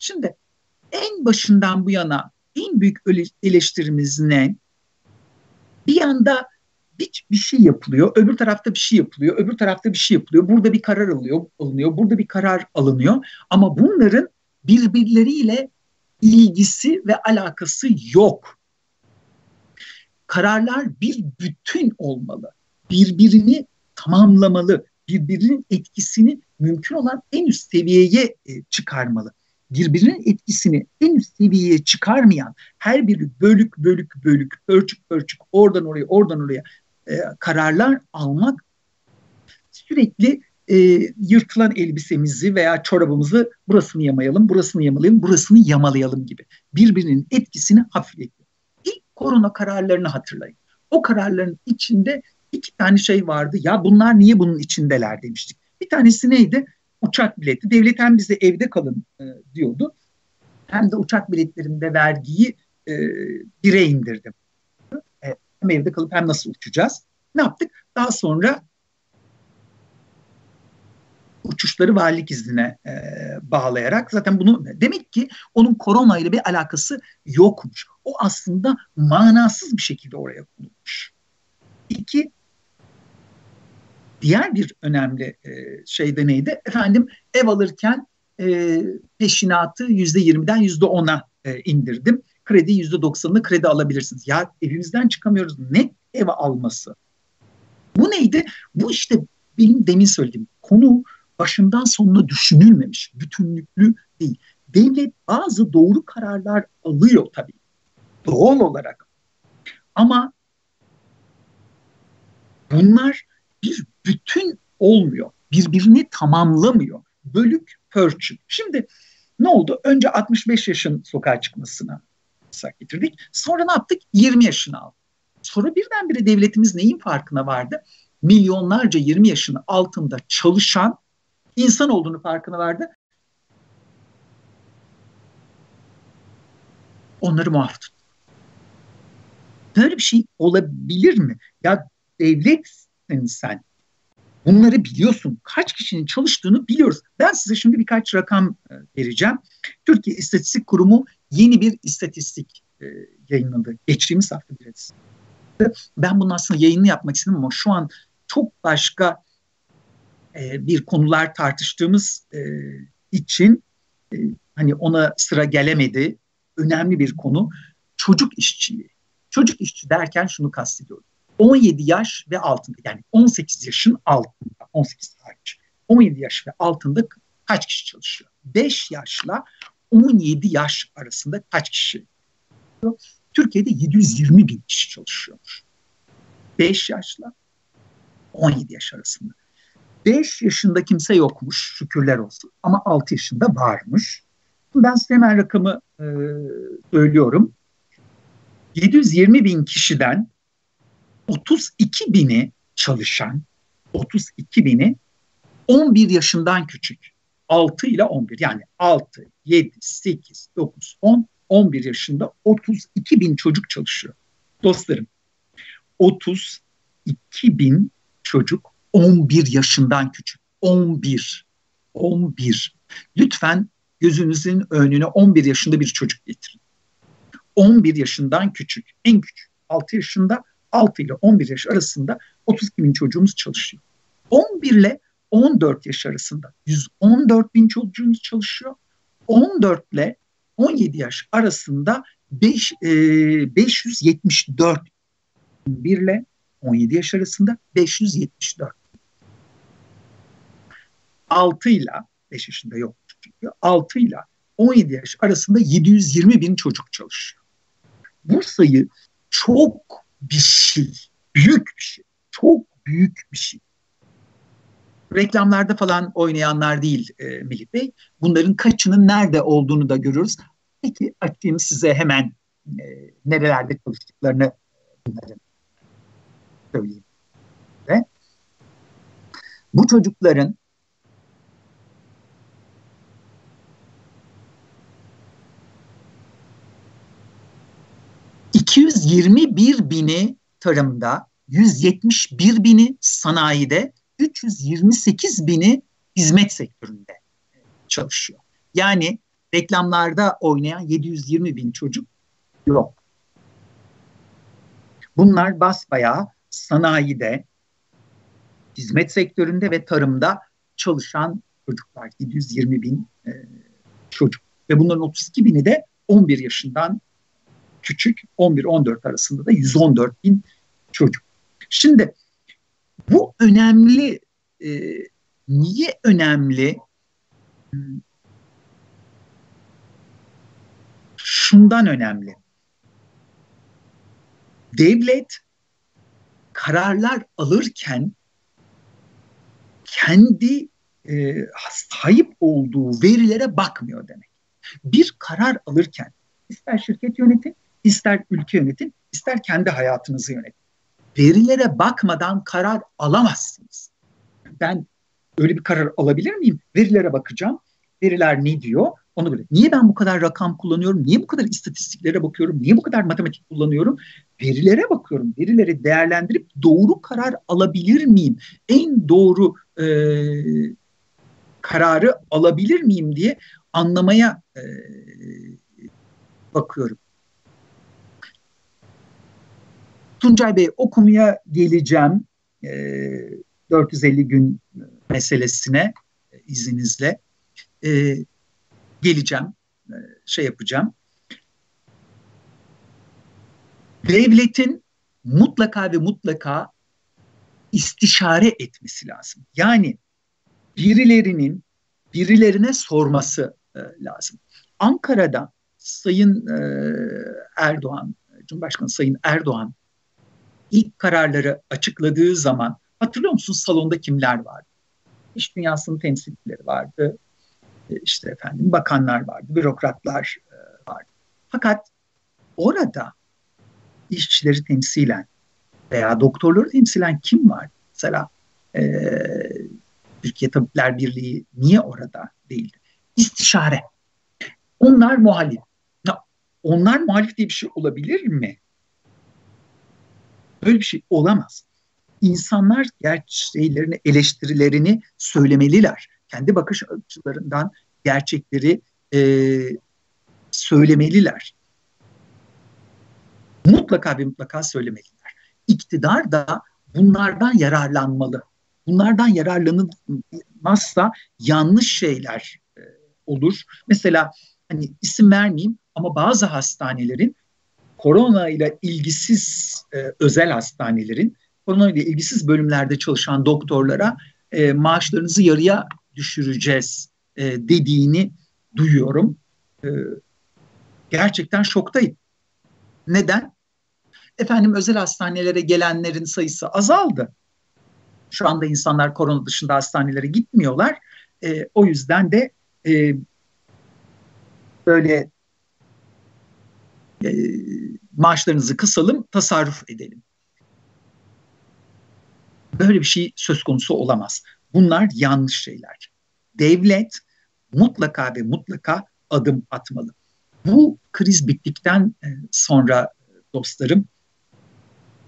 Şimdi en başından bu yana en büyük eleştirimiz ne? Bir yanda bir, bir şey yapılıyor, öbür tarafta bir şey yapılıyor, öbür tarafta bir şey yapılıyor. Burada bir karar alıyor, alınıyor, burada bir karar alınıyor. Ama bunların birbirleriyle ilgisi ve alakası yok. Kararlar bir bütün olmalı. Birbirini tamamlamalı. Birbirinin etkisini mümkün olan en üst seviyeye e, çıkarmalı. Birbirinin etkisini en üst seviyeye çıkarmayan her biri bölük bölük bölük, ölçük ölçük oradan oraya oradan oraya e, kararlar almak sürekli e, yırtılan elbisemizi veya çorabımızı burasını yamayalım, burasını yamalayalım, burasını yamalayalım gibi birbirinin etkisini hafifletiyor. İlk korona kararlarını hatırlayın. O kararların içinde iki tane şey vardı. Ya bunlar niye bunun içindeler demiştik. Bir tanesi neydi? Uçak bileti. Devlet hem bize evde kalın e, diyordu. Hem de uçak biletlerinde vergiyi e, bire indirdim. E, hem evde kalıp hem nasıl uçacağız? Ne yaptık? Daha sonra uçuşları valilik iznine e, bağlayarak zaten bunu demek ki onun korona ile bir alakası yokmuş. O aslında manasız bir şekilde oraya konulmuş. İki, diğer bir önemli e, şey de neydi? Efendim ev alırken e, peşinatı yüzde yirmiden yüzde ona e, indirdim. Kredi yüzde doksanını kredi alabilirsiniz. Ya evimizden çıkamıyoruz. Ne ev alması? Bu neydi? Bu işte benim demin söylediğim konu başından sonuna düşünülmemiş, bütünlüklü değil. Devlet bazı doğru kararlar alıyor tabii. Doğal olarak. Ama bunlar bir bütün olmuyor. Birbirini tamamlamıyor. Bölük pörçük. Şimdi ne oldu? Önce 65 yaşın sokağa çıkmasına getirdik. Sonra ne yaptık? 20 yaşını aldık. Sonra birdenbire devletimiz neyin farkına vardı? Milyonlarca 20 yaşının altında çalışan insan olduğunu farkına vardı. Onları muaf tuttu. Böyle bir şey olabilir mi? Ya devletsin sen. Bunları biliyorsun. Kaç kişinin çalıştığını biliyoruz. Ben size şimdi birkaç rakam e, vereceğim. Türkiye İstatistik Kurumu yeni bir istatistik e, yayınladı. Geçtiğimiz hafta biraz. Ben bunun aslında yayını yapmak istedim ama şu an çok başka e, bir konular tartıştığımız için hani ona sıra gelemedi. Önemli bir konu çocuk işçiliği. Çocuk işçi derken şunu kastediyorum. 17 yaş ve altında yani 18 yaşın altında 18 hariç 17 yaş ve altında kaç kişi çalışıyor? 5 yaşla 17 yaş arasında kaç kişi? Türkiye'de 720 bin kişi çalışıyormuş. 5 yaşla 17 yaş arasında. 5 yaşında kimse yokmuş şükürler olsun ama 6 yaşında varmış. Ben size hemen rakamı e, söylüyorum. 720 bin kişiden 32 bini çalışan, 32 bini 11 yaşından küçük. 6 ile 11 yani 6, 7, 8, 9, 10, 11 yaşında 32 bin çocuk çalışıyor. Dostlarım 32 bin çocuk 11 yaşından küçük. 11. 11. Lütfen gözünüzün önüne 11 yaşında bir çocuk getirin. 11 yaşından küçük. En küçük. 6 yaşında 6 ile 11 yaş arasında 32 bin çocuğumuz çalışıyor. 11 ile 14 yaş arasında 114 bin çocuğumuz çalışıyor. 14 ile 17 yaş arasında 5, e, 574 1 ile 17 yaş arasında 574. 6 ile 5 yaşında yok çünkü 6 ile 17 yaş arasında 720 bin çocuk çalışıyor. Bu sayı çok bir şey, büyük bir şey, çok büyük bir şey. Reklamlarda falan oynayanlar değil e, Melih Bey. Bunların kaçının nerede olduğunu da görüyoruz. Peki açayım size hemen e, nerelerde çalıştıklarını bunların söyleyeyim. Ve bu çocukların 221 bini tarımda, 171 bini sanayide, 328 bini hizmet sektöründe çalışıyor. Yani reklamlarda oynayan 720 bin çocuk yok. Bunlar basbayağı sanayide, hizmet sektöründe ve tarımda çalışan çocuklar. 720 bin e, çocuk. Ve bunların 32 bini de 11 yaşından küçük, 11-14 arasında da 114 bin çocuk. Şimdi bu önemli. E, niye önemli? Şundan önemli. Devlet kararlar alırken kendi e, sahip olduğu verilere bakmıyor demek. Bir karar alırken ister şirket yönetin, ister ülke yönetin, ister kendi hayatınızı yönetin. Verilere bakmadan karar alamazsınız. Ben öyle bir karar alabilir miyim? Verilere bakacağım. Veriler ne diyor? Onu böyle. Niye ben bu kadar rakam kullanıyorum? Niye bu kadar istatistiklere bakıyorum? Niye bu kadar matematik kullanıyorum? Verilere bakıyorum. Verileri değerlendirip doğru karar alabilir miyim? En doğru e, kararı alabilir miyim diye anlamaya e, bakıyorum. Tuncay Bey o konuya geleceğim. E, 450 gün meselesine e, izninizle e, geleceğim, e, şey yapacağım. Devletin mutlaka ve mutlaka istişare etmesi lazım. Yani birilerinin birilerine sorması e, lazım. Ankara'da Sayın e, Erdoğan, Cumhurbaşkanı Sayın Erdoğan ilk kararları açıkladığı zaman hatırlıyor musunuz salonda kimler vardı? İş dünyasının temsilcileri vardı. E, işte efendim bakanlar vardı, bürokratlar e, vardı. Fakat orada işçileri temsilen veya doktorları temsilen kim var? Mesela e, Türkiye Tabipler Birliği niye orada değildi? İstişare. Onlar muhalif. Onlar muhalif diye bir şey olabilir mi? Böyle bir şey olamaz. İnsanlar gerçeklerini, eleştirilerini söylemeliler. Kendi bakış açılarından gerçekleri e, söylemeliler. Mutlaka ve mutlaka söylemeliler. İktidar da bunlardan yararlanmalı. Bunlardan yararlanılmazsa yanlış şeyler e, olur. Mesela hani isim vermeyeyim ama bazı hastanelerin korona ile ilgisiz e, özel hastanelerin korona ile ilgisiz bölümlerde çalışan doktorlara e, maaşlarınızı yarıya düşüreceğiz e, dediğini duyuyorum. E, gerçekten şoktayım. Neden? Efendim özel hastanelere gelenlerin sayısı azaldı. Şu anda insanlar korona dışında hastanelere gitmiyorlar. E, o yüzden de e, böyle e, maaşlarınızı kısalım, tasarruf edelim. Böyle bir şey söz konusu olamaz. Bunlar yanlış şeyler. Devlet mutlaka ve mutlaka adım atmalı. Bu kriz bittikten e, sonra dostlarım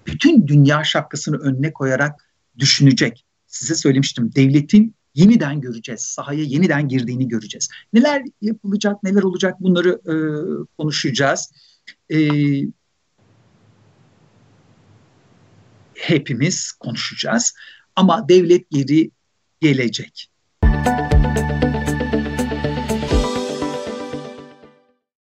bütün dünya şapkasını önüne koyarak düşünecek. Size söylemiştim devletin yeniden göreceğiz. Sahaya yeniden girdiğini göreceğiz. Neler yapılacak, neler olacak bunları e, konuşacağız. E, hepimiz konuşacağız. Ama devlet geri gelecek. Müzik